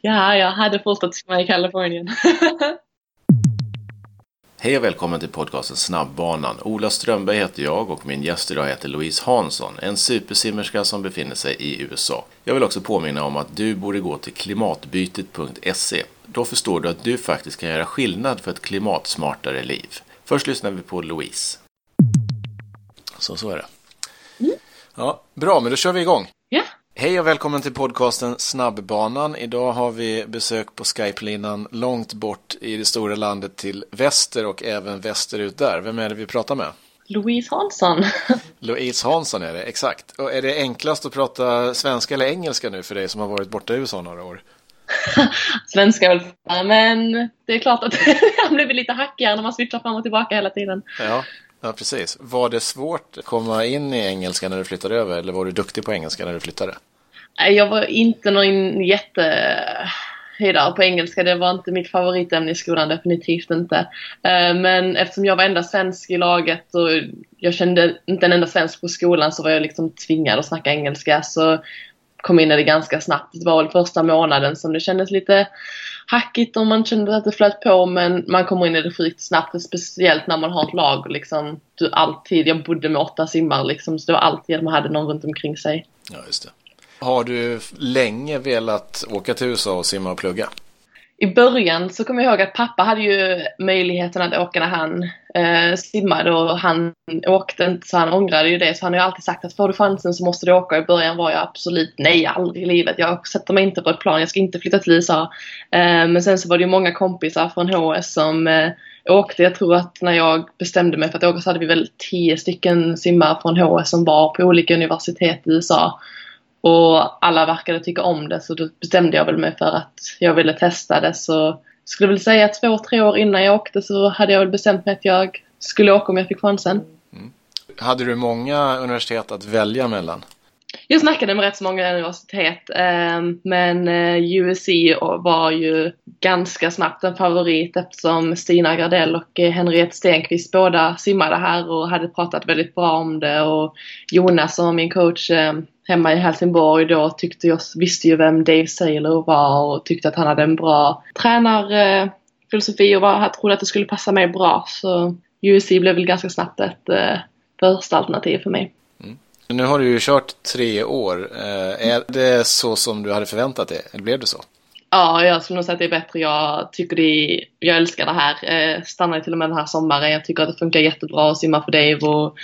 ja, jag hade fortsatt simma i Kalifornien. Hej och välkommen till podcasten Snabbbanan. Ola Strömberg heter jag och min gäst idag heter Louise Hansson, en supersimmerska som befinner sig i USA. Jag vill också påminna om att du borde gå till klimatbytet.se. Då förstår du att du faktiskt kan göra skillnad för ett klimatsmartare liv. Först lyssnar vi på Louise. Så, så är det. Mm. Ja, bra, men då kör vi igång. Hej och välkommen till podcasten Snabbbanan. Idag har vi besök på Skype-linan långt bort i det stora landet till väster och även västerut där. Vem är det vi pratar med? Louise Hansson. Louise Hansson är det, exakt. Och är det enklast att prata svenska eller engelska nu för dig som har varit borta i USA några år? svenska väl, men det är klart att han blir lite hackigare när man switchar fram och tillbaka hela tiden. Ja, Ja, precis. Var det svårt att komma in i engelska när du flyttade över eller var du duktig på engelska när du flyttade? Nej, jag var inte någon jättehöjdare på engelska. Det var inte mitt favoritämne i skolan, definitivt inte. Eh, men eftersom jag var enda svensk i laget och jag kände inte en enda svensk på skolan så var jag liksom tvingad att snacka engelska. Så kom in i det ganska snabbt. Det var väl första månaden som det kändes lite hackigt och man kände att det flöt på men man kommer in i det sjukt snabbt. Speciellt när man har ett lag liksom. Du alltid, jag bodde med åtta simmar liksom så det var alltid att man hade någon runt omkring sig. Ja, just det. Har du länge velat åka till USA och simma och plugga? i början så kommer jag ihåg att pappa hade ju möjligheten att åka när han eh, simmade och han åkte inte så han ångrade ju det. Så han har ju alltid sagt att får du chansen så måste du åka. I början var jag absolut nej, aldrig i livet. Jag sätter mig inte på ett plan, jag ska inte flytta till USA. Eh, men sen så var det ju många kompisar från HS som eh, åkte. Jag tror att när jag bestämde mig för att åka så hade vi väl tio stycken simmare från HS som var på olika universitet i USA. Och alla verkade tycka om det så då bestämde jag väl mig för att jag ville testa det. Så skulle väl säga två, tre år innan jag åkte så hade jag väl bestämt mig att jag skulle åka om jag fick chansen. Mm. Hade du många universitet att välja mellan? Jag snackade med rätt så många universitet ehm, men eh, USC var ju ganska snabbt en favorit eftersom Stina Gardell och eh, Henriette Stenqvist båda simmade här och hade pratat väldigt bra om det och Jonas som var min coach ehm, hemma i Helsingborg då tyckte jag, visste ju vem Dave Saylor var och tyckte att han hade en bra tränarfilosofi eh, och var, trodde att det skulle passa mig bra. Så USC blev väl ganska snabbt ett första alternativ för mig. Nu har du ju kört tre år. Eh, är det så som du hade förväntat dig? Eller blev det så? Ja, jag skulle nog säga att det är bättre. Jag tycker det är, jag älskar det här. Eh, stannade till och med den här sommaren. Jag tycker att det funkar jättebra att simma för Dave och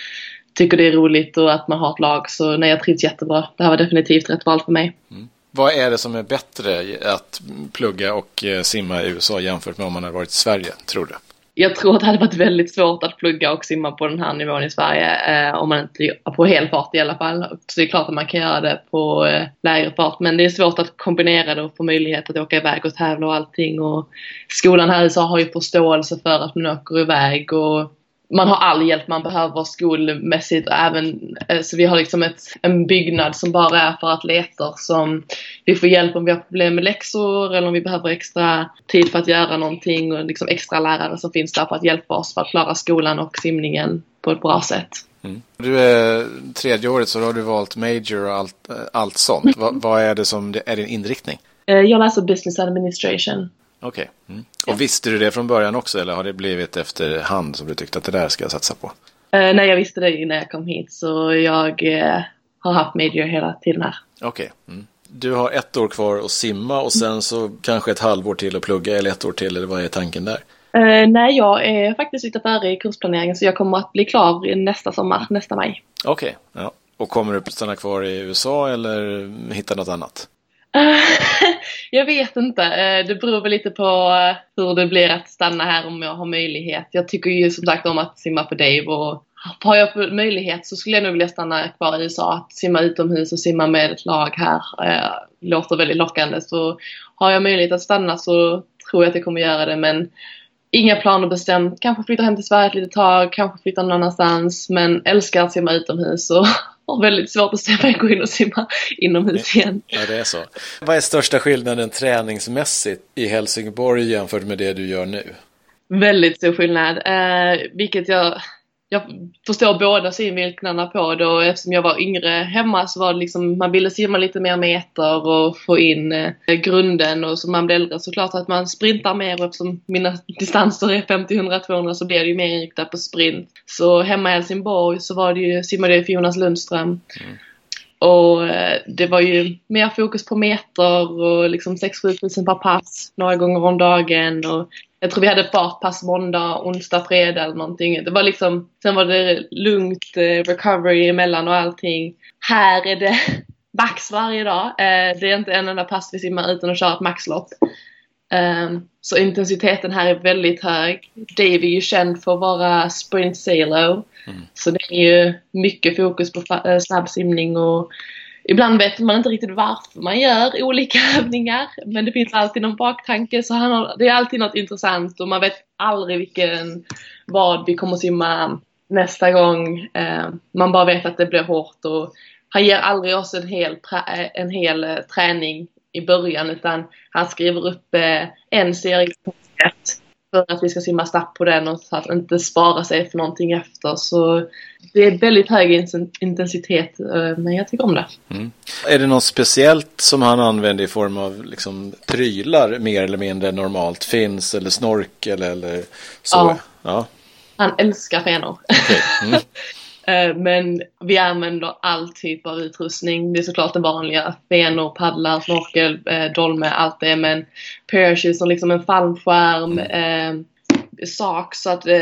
tycker det är roligt och att man har ett lag. Så nej, jag trivs jättebra. Det här var definitivt rätt val för mig. Mm. Vad är det som är bättre att plugga och eh, simma i USA jämfört med om man hade varit i Sverige, tror du? Jag tror att det hade varit väldigt svårt att plugga och simma på den här nivån i Sverige. Eh, om man inte på hel fart i alla fall. Så det är klart att man kan göra det på eh, lägre fart. Men det är svårt att kombinera det och få möjlighet att åka iväg och tävla och allting. Och skolan här i USA har ju förståelse för att man åker iväg och man har all hjälp man behöver skolmässigt även, eh, så vi har liksom ett, en byggnad som bara är för atleter som vi får hjälp om vi har problem med läxor eller om vi behöver extra tid för att göra någonting och liksom extra lärare som finns där för att hjälpa oss för att klara skolan och simningen på ett bra sätt. Mm. Du är tredje året så har du valt major och allt, eh, allt sånt. vad, vad är det som är din inriktning? Eh, jag läser business administration. Okej. Okay. Mm. Och visste du det från början också eller har det blivit efterhand som du tyckte att det där ska jag satsa på? Uh, nej, jag visste det innan jag kom hit så jag uh, har haft major hela tiden här. Okej. Okay. Mm. Du har ett år kvar att simma och sen så kanske ett halvår till att plugga eller ett år till eller vad är tanken där? Uh, nej, jag är faktiskt lite färdig i kursplaneringen så jag kommer att bli klar nästa sommar, nästa maj. Okej, okay. ja. Och kommer du stanna kvar i USA eller hitta något annat? jag vet inte. Eh, det beror väl lite på eh, hur det blir att stanna här om jag har möjlighet. Jag tycker ju som sagt om att simma på Dave och har jag möjlighet så skulle jag nog vilja stanna kvar i USA. Att simma utomhus och simma med ett lag här eh, låter väldigt lockande. Så har jag möjlighet att stanna så tror jag att jag kommer göra det. Men inga planer bestämt. Kanske flytta hem till Sverige ett litet tag, kanske flytta någon annanstans. Men älskar att simma utomhus och har väldigt svårt att se mig gå in och simma inomhus igen. Ja, det är så. Vad är största skillnaden träningsmässigt i Helsingborg jämfört med det du gör nu? Väldigt stor skillnad, eh, vilket jag jag förstår båda synvinklarna på det och eftersom jag var yngre hemma så var det liksom, man ville simma lite mer meter och få in eh, grunden och så man blir äldre så klart att man sprintar mer och eftersom mina distanser är 50, 100, 200 så blir det ju mer inriktat på sprint. Så hemma i Helsingborg så var det ju, simmade jag för Jonas Lundström. Mm. Och eh, det var ju mer fokus på meter och liksom 6-7 tusen per pass några gånger om dagen. Och jag tror vi hade fartpass måndag, onsdag, fredag eller någonting. Det var liksom, sen var det lugnt eh, recovery emellan och allting. Här är det max varje dag. Eh, det är inte en enda pass vi simmar utan att köra ett maxlopp. Um, så intensiteten här är väldigt hög. Dave är ju känd för att vara sprint salo. Mm. Så det är ju mycket fokus på äh, snabbsimning och ibland vet man inte riktigt varför man gör olika övningar. Men det finns alltid någon baktanke så han har, det är alltid något intressant och man vet aldrig vilken, vad vi kommer simma nästa gång. Uh, man bara vet att det blir hårt och han ger aldrig oss en hel, en hel uh, träning i början utan han skriver upp eh, en serie för att vi ska simma snabbt på den och så att inte spara sig för någonting efter. Så det är väldigt hög intensitet eh, men jag tycker om det. Mm. Är det något speciellt som han använder i form av liksom prylar mer eller mindre normalt? Finns eller snork eller, eller så? Ja. ja. Han älskar fenor. Okay. Mm. Eh, men vi använder all typ av utrustning. Det är såklart det vanliga. Fenor, paddlar, snorkel, eh, dolme, allt det. Men parachutes som liksom en fallskärm, eh, sak så att eh,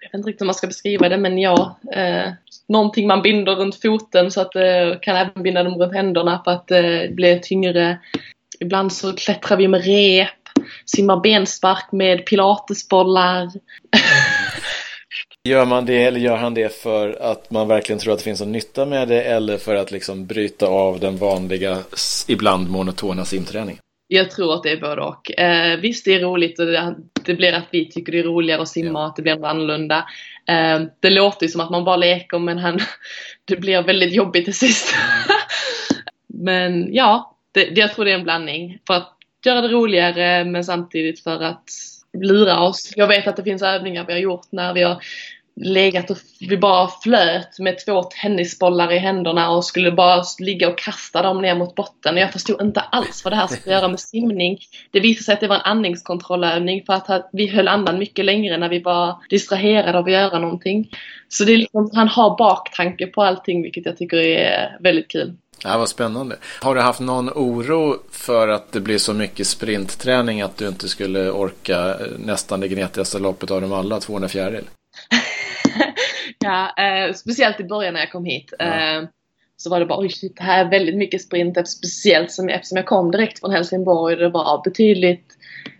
jag vet inte riktigt hur man ska beskriva det men ja, eh, någonting man binder runt foten så att eh, kan även binda dem runt händerna för att eh, det blir tyngre. Ibland så klättrar vi med rep, simmar benspark med pilatesbollar. Gör man det eller gör han det för att man verkligen tror att det finns en nytta med det eller för att liksom bryta av den vanliga, ibland monotona simträningen? Jag tror att det är både och. Eh, visst, det är roligt och det, det, blir att vi tycker det är roligare att simma och att det blir annorlunda. Eh, det låter ju som att man bara leker men han, det blir väldigt jobbigt till sist. men ja, det, jag tror det är en blandning. För att göra det roligare men samtidigt för att lura oss. Jag vet att det finns övningar vi har gjort när vi har legat och vi bara flöt med två tennisbollar i händerna och skulle bara ligga och kasta dem ner mot botten. Jag förstod inte alls vad det här skulle göra med simning. Det visade sig att det var en andningskontrollövning för att vi höll andan mycket längre när vi var distraherade av att göra någonting. Så det är liksom, han har baktanke på allting vilket jag tycker är väldigt kul. Ja, vad spännande. Har du haft någon oro för att det blir så mycket sprintträning att du inte skulle orka eh, nästan det gnetigaste loppet av dem alla, 200 fjäril? Ja, eh, speciellt i början när jag kom hit. Ja. Eh, så var det bara oj shit, det här är väldigt mycket sprint speciellt som, eftersom jag kom direkt från Helsingborg. Det var betydligt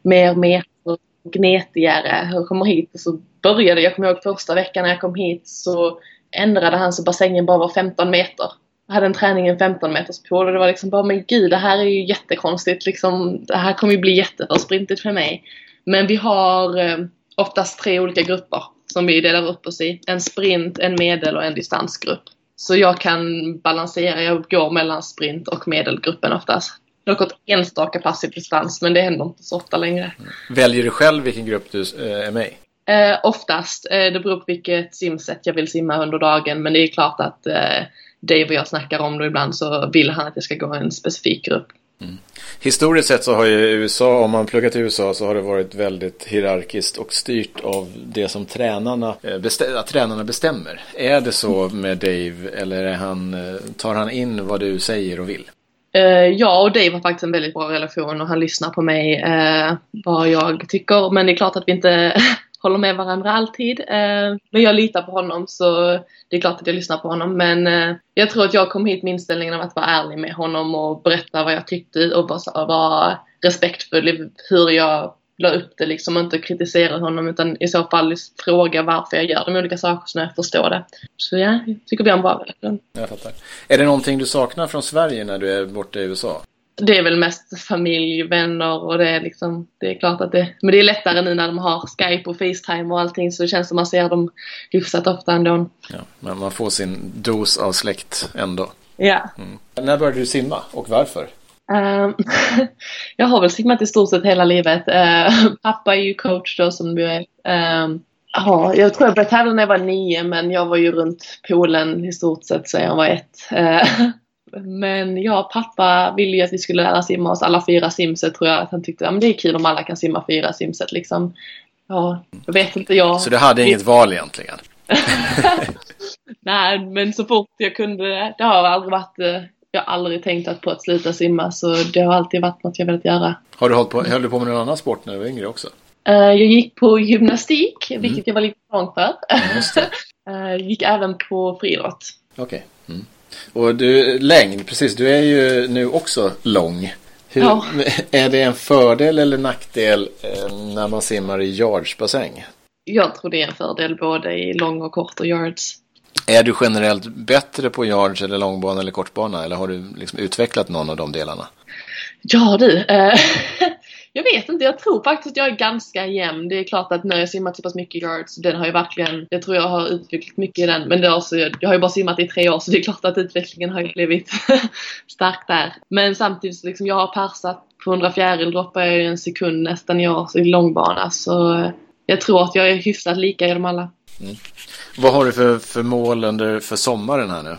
mer meter gnetigare. Jag kommer hit och så började, jag kommer ihåg första veckan när jag kom hit så ändrade han så bassängen bara var 15 meter. Jag hade en träning i en 15 meters pool och det var liksom bara men gud det här är ju jättekonstigt liksom. Det här kommer ju bli jätteför sprintigt för mig. Men vi har eh, oftast tre olika grupper som vi delar upp oss i. En sprint, en medel och en distansgrupp. Så jag kan balansera, jag går mellan sprint och medelgruppen oftast. Gått enstaka pass i distans men det händer inte så ofta längre. Väljer du själv vilken grupp du eh, är med i? Eh, oftast. Eh, det beror på vilket simsätt jag vill simma under dagen men det är klart att eh, Dave och jag snackar om det ibland så vill han att jag ska gå en specifik grupp. Mm. Historiskt sett så har ju USA, om man pluggat i USA så har det varit väldigt hierarkiskt och styrt av det som tränarna, eh, bestä tränarna bestämmer. Är det så med Dave eller är han, eh, tar han in vad du säger och vill? Eh, ja, och Dave har faktiskt en väldigt bra relation och han lyssnar på mig eh, vad jag tycker. Men det är klart att vi inte håller med varandra alltid. Eh, men jag litar på honom så det är klart att jag lyssnar på honom men eh, jag tror att jag kom hit med inställningen av att vara ärlig med honom och berätta vad jag tyckte och vara, vara respektfull i hur jag la upp det liksom och inte kritisera honom utan i så fall fråga varför jag gör de olika sakerna så jag förstår det. Så ja, jag tycker vi har en bra relation. Jag fattar. Är det någonting du saknar från Sverige när du är borta i USA? Det är väl mest familj, vänner och det är liksom, det är klart att det, men det är lättare nu när de har Skype och Facetime och allting så det känns som man ser dem hyfsat ofta ändå. Ja, men man får sin dos av släkt ändå. Ja. Mm. När började du simma och varför? Uh, jag har väl simmat i stort sett hela livet. Uh, pappa är ju coach då som du vet. Uh, Ja, jag tror jag började tävla när jag var nio men jag var ju runt poolen i stort sett så jag var ett. Eh, men jag och pappa ville ju att vi skulle lära simma oss alla fyra simset tror jag att han tyckte att det är kul om alla kan simma fyra simset liksom. Ja, jag vet inte jag. Så du hade inget val egentligen? Nej, men så fort jag kunde, det har aldrig varit, eh, jag har aldrig tänkt på att sluta simma så det har alltid varit något jag velat göra. Har du hållit på, höll du på med någon annan sport när du var yngre också? Uh, jag gick på gymnastik, mm. vilket jag var lite lång för. uh, gick även på friidrott. Okej. Okay. Mm. Och du, längd, precis, du är ju nu också lång. Hur, ja. Är det en fördel eller nackdel eh, när man simmar i yardsbassäng? Jag tror det är en fördel både i lång och kort och yards. Är du generellt bättre på yards eller långbana eller kortbana eller har du liksom utvecklat någon av de delarna? Ja du, eh, jag vet inte, jag tror faktiskt att jag är ganska jämn. Det är klart att när jag simmat så pass mycket yards, den har ju verkligen, jag tror jag har utvecklat mycket i den. Men det är också, jag har ju bara simmat i tre år så det är klart att utvecklingen har blivit stark där. Men samtidigt så liksom, jag har persat på 100 fjäril droppar jag ju en sekund nästan i år i långbana så jag tror att jag är hyfsat lika i dem alla. Mm. Vad har du för, för mål under för sommaren här nu?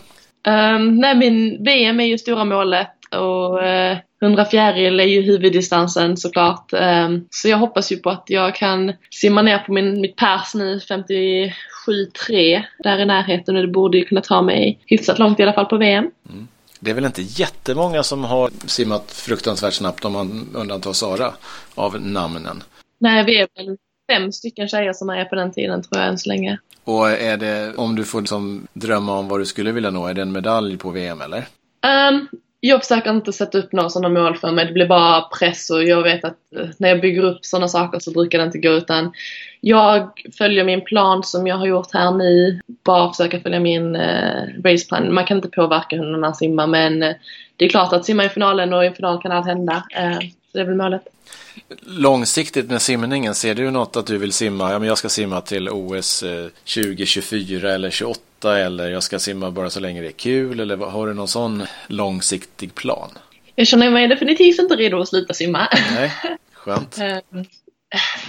Um, nej, min VM är ju stora målet och uh, 100 fjäril är ju huvuddistansen såklart. Um, så jag hoppas ju på att jag kan simma ner på min, mitt pers nu, 57,3 där i närheten och det borde ju kunna ta mig hyfsat långt i alla fall på VM. Mm. Det är väl inte jättemånga som har simmat fruktansvärt snabbt om man undantar Sara av namnen. Nej, vi är väl fem stycken tjejer som är på den tiden tror jag än så länge. Och är det, om du får liksom drömma om vad du skulle vilja nå, är det en medalj på VM eller? Um, jag försöker inte sätta upp några sådana mål för mig. Det blir bara press och jag vet att eh, när jag bygger upp sådana saker så brukar det inte gå utan jag följer min plan som jag har gjort här nu. Bara försöka följa min eh, raceplan. Man kan inte påverka hur någon annan simmar men eh, det är klart att simma i finalen och i final kan allt hända. Eh, så det är väl målet. Långsiktigt med simningen, ser du något att du vill simma? Ja, men jag ska simma till OS 2024 eh, eller 28 eller jag ska simma bara så länge det är kul eller har du någon sån långsiktig plan? Jag känner mig definitivt inte redo att sluta simma. Nej, skönt. Eh,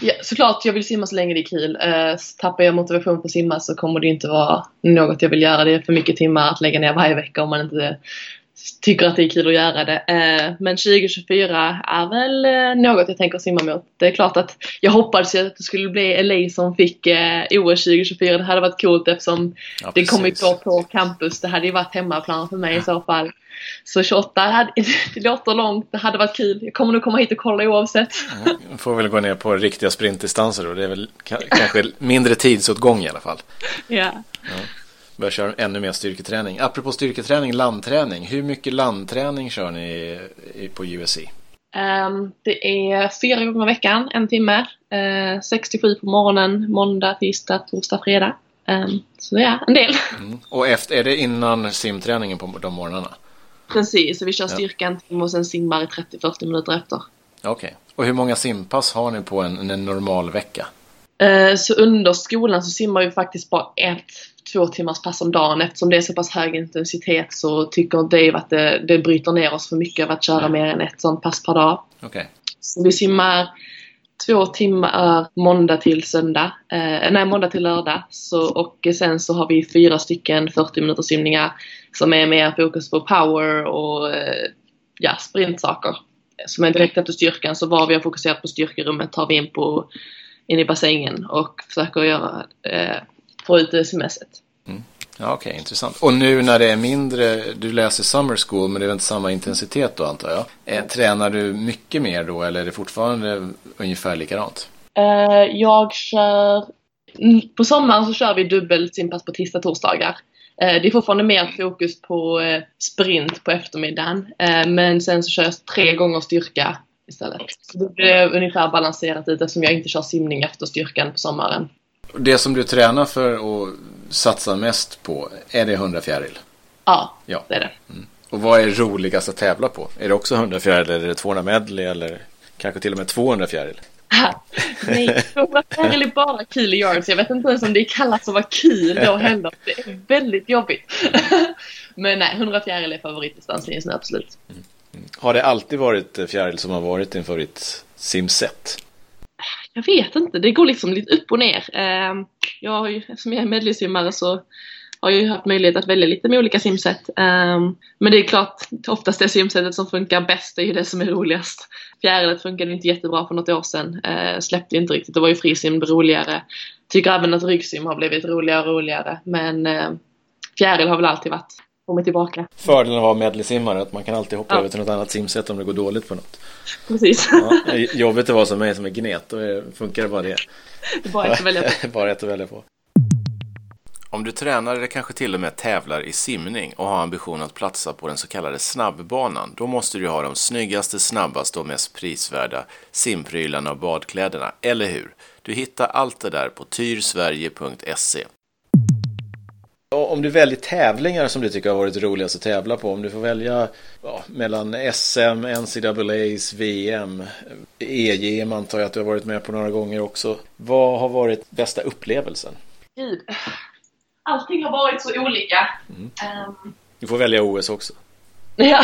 ja, såklart jag vill simma så länge det är kul. Uh, tappar jag motivation på att simma så kommer det inte vara något jag vill göra. Det är för mycket timmar att lägga ner varje vecka om man inte tycker att det är kul att göra det. Eh, men 2024 är väl eh, något jag tänker simma mot. Det är klart att jag hoppades att det skulle bli LA som fick eh, OS 2024. Det hade varit coolt eftersom ja, det kommer gå på campus. Det hade ju varit hemmaplan för mig i så fall. Så 28, hade, det låter långt, det hade varit kul. Jag kommer nog komma hit och kolla oavsett. Ja, får väl gå ner på riktiga sprintdistanser då. Det är väl kanske mindre tidsåtgång i alla fall. Ja. ja börja köra ännu mer styrketräning. Apropå styrketräning, landträning. Hur mycket landträning kör ni på USC? Um, ehm, det är fyra gånger i veckan, en timme. Uh, 67 på morgonen, måndag, tisdag, torsdag, fredag. Um, så ja, en del. Mm. Och efter, är det innan simträningen på de morgnarna? Precis, så vi kör styrka en timme och sen simmar i 30-40 minuter efter. Okej. Okay. Och hur många simpass har ni på en, en normal vecka? Uh, så under skolan så simmar vi faktiskt bara ett två timmars pass om dagen. Eftersom det är så pass hög intensitet så tycker Dave att det, det bryter ner oss för mycket av att köra mm. mer än ett sånt pass per dag. Okay. Så vi simmar två timmar måndag till söndag, eh, nej måndag till lördag. Så, och sen så har vi fyra stycken 40 minuters simningar som är mer fokus på power och eh, ja, sprintsaker. Som är direkt efter styrkan. Så var vi har fokuserat på styrkerummet tar vi in, på, in i bassängen och försöker göra eh, få ut sms-et. Mm. Ja, Okej, okay, intressant. Och nu när det är mindre, du läser summer school men det är inte samma intensitet då antar jag. Eh, tränar du mycket mer då eller är det fortfarande ungefär likadant? Uh, jag kör, på sommaren så kör vi dubbelt simpass på tisdag torsdagar. Uh, det är fortfarande mer fokus på uh, sprint på eftermiddagen men sen så kör jag tre gånger styrka istället. Så det blir ungefär balanserat ut eftersom jag inte kör simning efter styrkan på sommaren. Det som du tränar för och satsar mest på, är det 100 fjäril? Ja, ja, det är det. Mm. Och vad är roligast att tävla på? Är det också 100 fjäril eller är det 200 medley eller kanske till och med 200 fjäril? Nej, 200 fjäril är bara kul i yards. Jag vet inte ens om det kallas att vara kul då heller. Det är väldigt jobbigt. Men nej, 100 fjäril är favoritdistansen just nu, absolut. Mm. Mm. Har det alltid varit fjäril som har varit din favorit simset? Jag vet inte, det går liksom lite upp och ner. Eh, jag har ju, eftersom jag är medlemssimmare så har jag ju haft möjlighet att välja lite med olika simsätt. Ehm, men det är klart, oftast det simsättet som funkar bäst är ju det som är roligast. Fjärilet funkade inte jättebra för något år sedan. Ehm, släppte inte riktigt, då var ju frisim roligare. Tycker även att ryggsim har blivit roligare och roligare. Men ehm, fjäril har väl alltid varit kommit tillbaka. Fördelen att vara medleysimmare är att man kan alltid hoppa ja. över till något annat simsätt om det går dåligt på något. Precis. Ja, jobbigt att vara som mig som är gnet, då funkar det bara det. Det bara ett att välja på. bara ett att välja på. Om du tränar eller kanske till och med tävlar i simning och har ambition att platsa på den så kallade snabbbanan, då måste du ha de snyggaste, snabbaste och mest prisvärda simprylarna och badkläderna, eller hur? Du hittar allt det där på tyrsverige.se. Om du väljer tävlingar som du tycker har varit roligast att tävla på, om du får välja ja, mellan SM, NCAAs, VM, EJM antar jag att du har varit med på några gånger också. Vad har varit bästa upplevelsen? Gud, allting har varit så olika. Mm. Um, du får välja OS också. Ja,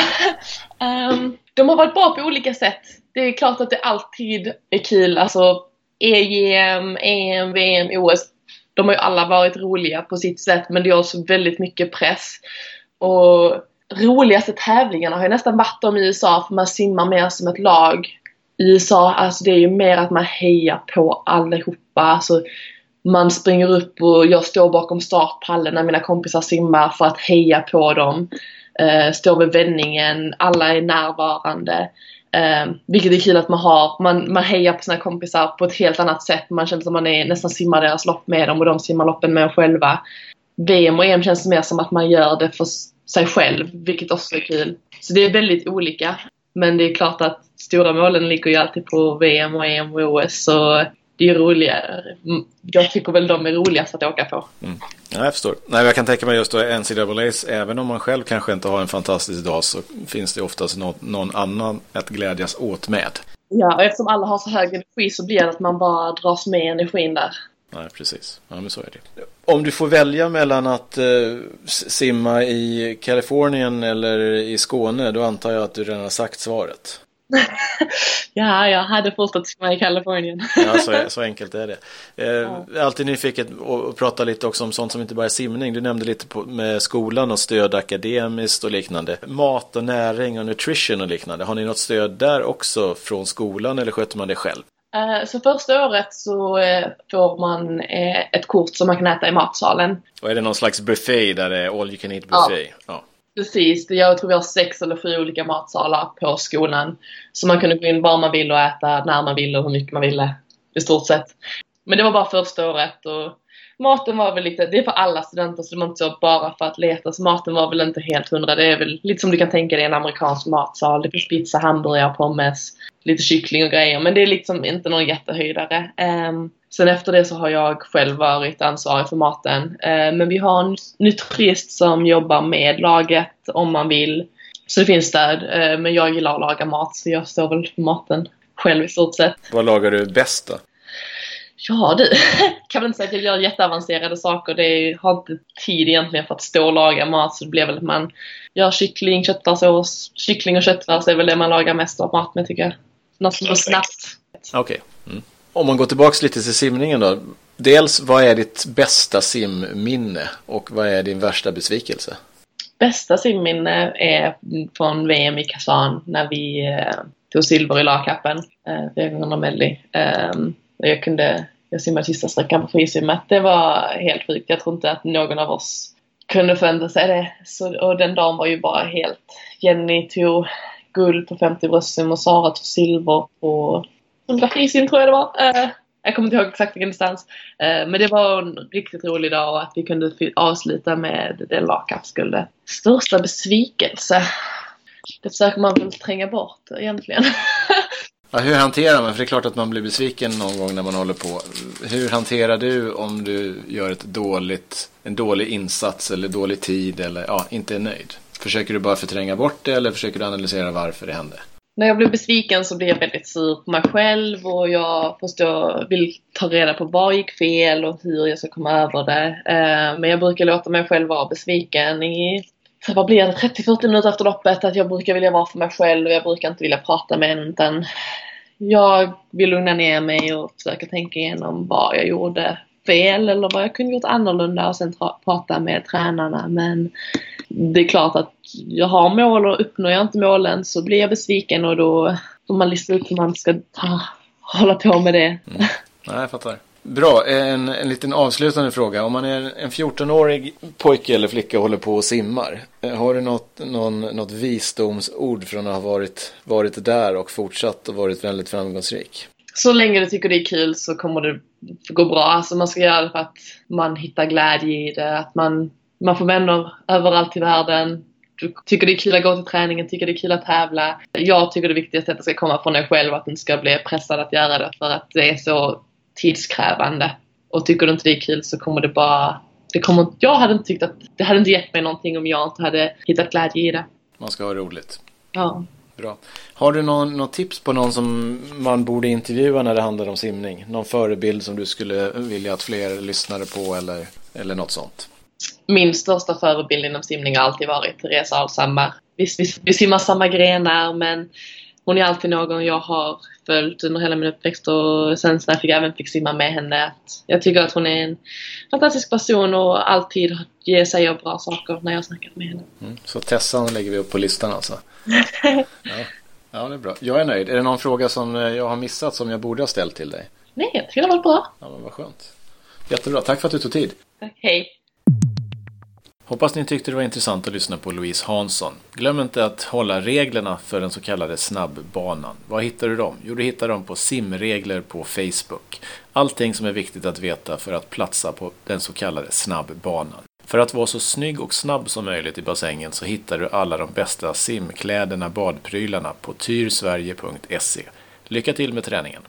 um, de har varit bra på olika sätt. Det är klart att det alltid är kul, alltså EGM, EM, VM, OS. De har ju alla varit roliga på sitt sätt men det är också väldigt mycket press. Och roligaste tävlingarna har ju nästan varit de i USA för man simmar mer som ett lag. I USA, alltså det är ju mer att man hejar på allihopa. Alltså, man springer upp och jag står bakom startpallen när mina kompisar simmar för att heja på dem. Uh, står vid vändningen, alla är närvarande. Eh, vilket är kul att man har. Man, man hejar på sina kompisar på ett helt annat sätt. Man känner som man är, nästan simmar deras lopp med dem och de simmar loppen med en själva. VM och EM känns mer som att man gör det för sig själv, vilket också är kul. Så det är väldigt olika. Men det är klart att stora målen ligger ju alltid på VM och EM och OS. Så det är roligare. Jag tycker väl de är roligast att åka på. Mm. Ja, jag förstår. Nej, jag kan tänka mig just då NCAAs, även om man själv kanske inte har en fantastisk dag så finns det oftast någon, någon annan att glädjas åt med. Ja, och eftersom alla har så hög energi så blir det att man bara dras med energin där. Nej, precis. Ja, men så är det. Om du får välja mellan att uh, simma i Kalifornien eller i Skåne, då antar jag att du redan har sagt svaret. ja, jag hade fortsatt simma i Kalifornien. ja, så, så, enkelt är det. Eh, ja. Alltid nyfiken att prata lite också om sånt som inte bara är simning. Du nämnde lite på, med skolan och stöd akademiskt och liknande. Mat och näring och nutrition och liknande. Har ni något stöd där också från skolan eller sköter man det själv? Eh, så första året så eh, får man eh, ett kort som man kan äta i matsalen. Och är det någon slags buffé där det är all you can eat buffé? Ja. ja. Precis, jag tror vi har sex eller sju olika matsalar på skolan. Så man kunde gå in var man ville och äta när man ville och hur mycket man ville. I stort sett. Men det var bara första året och maten var väl lite, det är för alla studenter så det var inte så bara för att leta. Så maten var väl inte helt hundra. Det är väl lite som du kan tänka dig en amerikansk matsal. Det finns pizza, hamburgare, pommes, lite kyckling och grejer. Men det är liksom inte någon jättehöjdare. Um, Sen efter det så har jag själv varit ansvarig för maten. Eh, men vi har en nutrist som jobbar med laget om man vill. Så det finns stöd. Eh, men jag gillar att laga mat så jag står väl för maten själv i stort sett. Vad lagar du bäst då? Ja du, kan väl inte säga att jag gör jätteavancerade saker. Det är, har inte tid egentligen för att stå och laga mat så det blir väl att man gör kyckling, köttfärssås. Kyckling och köttfärs är väl det man lagar mest av mat med tycker jag. Något som går snabbt. Okej. Okay. Mm. Om man går tillbaka lite till simningen då. Dels, vad är ditt bästa simminne och vad är din värsta besvikelse? Bästa simminne är från VM i Kazan när vi eh, tog silver i lagkappen, eh, 400 medley. Eh, jag kunde, jag simmade sista sträckan på frisimmet. Det var helt sjukt. Jag tror inte att någon av oss kunde förvänta sig det. Så, och den dagen var ju bara helt... Jenny tog guld på 50 bröstsim och Sara tog silver på 100 frisim tror jag det var. Uh, jag kommer inte ihåg exakt vilken distans. Uh, men det var en riktigt rolig dag och att vi kunde avsluta med det lagkappsguldet. Största besvikelse? Det försöker man väl tränga bort egentligen. ja, hur hanterar man? För det är klart att man blir besviken någon gång när man håller på. Hur hanterar du om du gör ett dåligt, en dålig insats eller dålig tid eller ja, inte är nöjd? Försöker du bara förtränga bort det eller försöker du analysera varför det hände? när jag blir besviken så blir jag väldigt sur på mig själv och jag förstår, vill ta reda på vad gick fel och hur jag ska komma över det. Eh, men jag brukar låta mig själv vara besviken i så vad blir det, 30-40 minuter efter loppet att jag brukar vilja vara för mig själv och jag brukar inte vilja prata med en utan jag vill lugna ner mig och försöka tänka igenom vad jag gjorde fel eller vad jag kunde gjort annorlunda och sen prata med tränarna. Men det är klart att jag har mål och uppnår jag inte målen så blir jag besviken och då får man lista ut hur man ska ta, hålla på med det. Mm. Nej, jag fattar. Bra, en, en liten avslutande fråga. Om man är en 14-årig pojke eller flicka och håller på och simmar. Eh, har du något, någon, något visdomsord från att ha varit, varit där och fortsatt och varit väldigt framgångsrik? Så länge du tycker det är kul så kommer det gå bra. Alltså man ska göra det för att man hittar glädje i det. Att man, man får vänner överallt i världen. Du tycker det är kul att gå till träningen, tycker det är kul att tävla. Jag tycker det viktigaste är att det ska komma från dig själv och att du inte ska bli pressad att göra det för att det är så tidskrävande. Och tycker du inte det är kul så kommer det bara... Det kommer, jag hade inte tyckt att... Det hade inte gett mig någonting om jag inte hade hittat glädje i det. Man ska ha roligt. Ja. Bra. Har du någon, något tips på någon som man borde intervjua när det handlar om simning? Någon förebild som du skulle vilja att fler lyssnade på eller, eller något sånt? Min största förebild inom simning har alltid varit Therese Alshammar. Vi, vi, vi simmar samma grenar men hon är alltid någon jag har följt under hela min uppväxt och sen när jag även fick simma med henne. jag tycker att hon är en fantastisk person och alltid ger sig av bra saker när jag snackat med henne. Mm, så Tessan lägger vi upp på listan alltså? ja. ja, det är bra. Jag är nöjd. Är det någon fråga som jag har missat som jag borde ha ställt till dig? Nej, jag tycker det har varit bra. Ja, men vad skönt. Jättebra. Tack för att du tog tid. Tack, hej. Hoppas ni tyckte det var intressant att lyssna på Louise Hansson. Glöm inte att hålla reglerna för den så kallade snabbbanan. Var hittar du dem? Jo, du hittar dem på simregler på Facebook. Allting som är viktigt att veta för att platsa på den så kallade snabbbanan. För att vara så snygg och snabb som möjligt i bassängen så hittar du alla de bästa simkläderna, badprylarna på tyrsverige.se. Lycka till med träningen!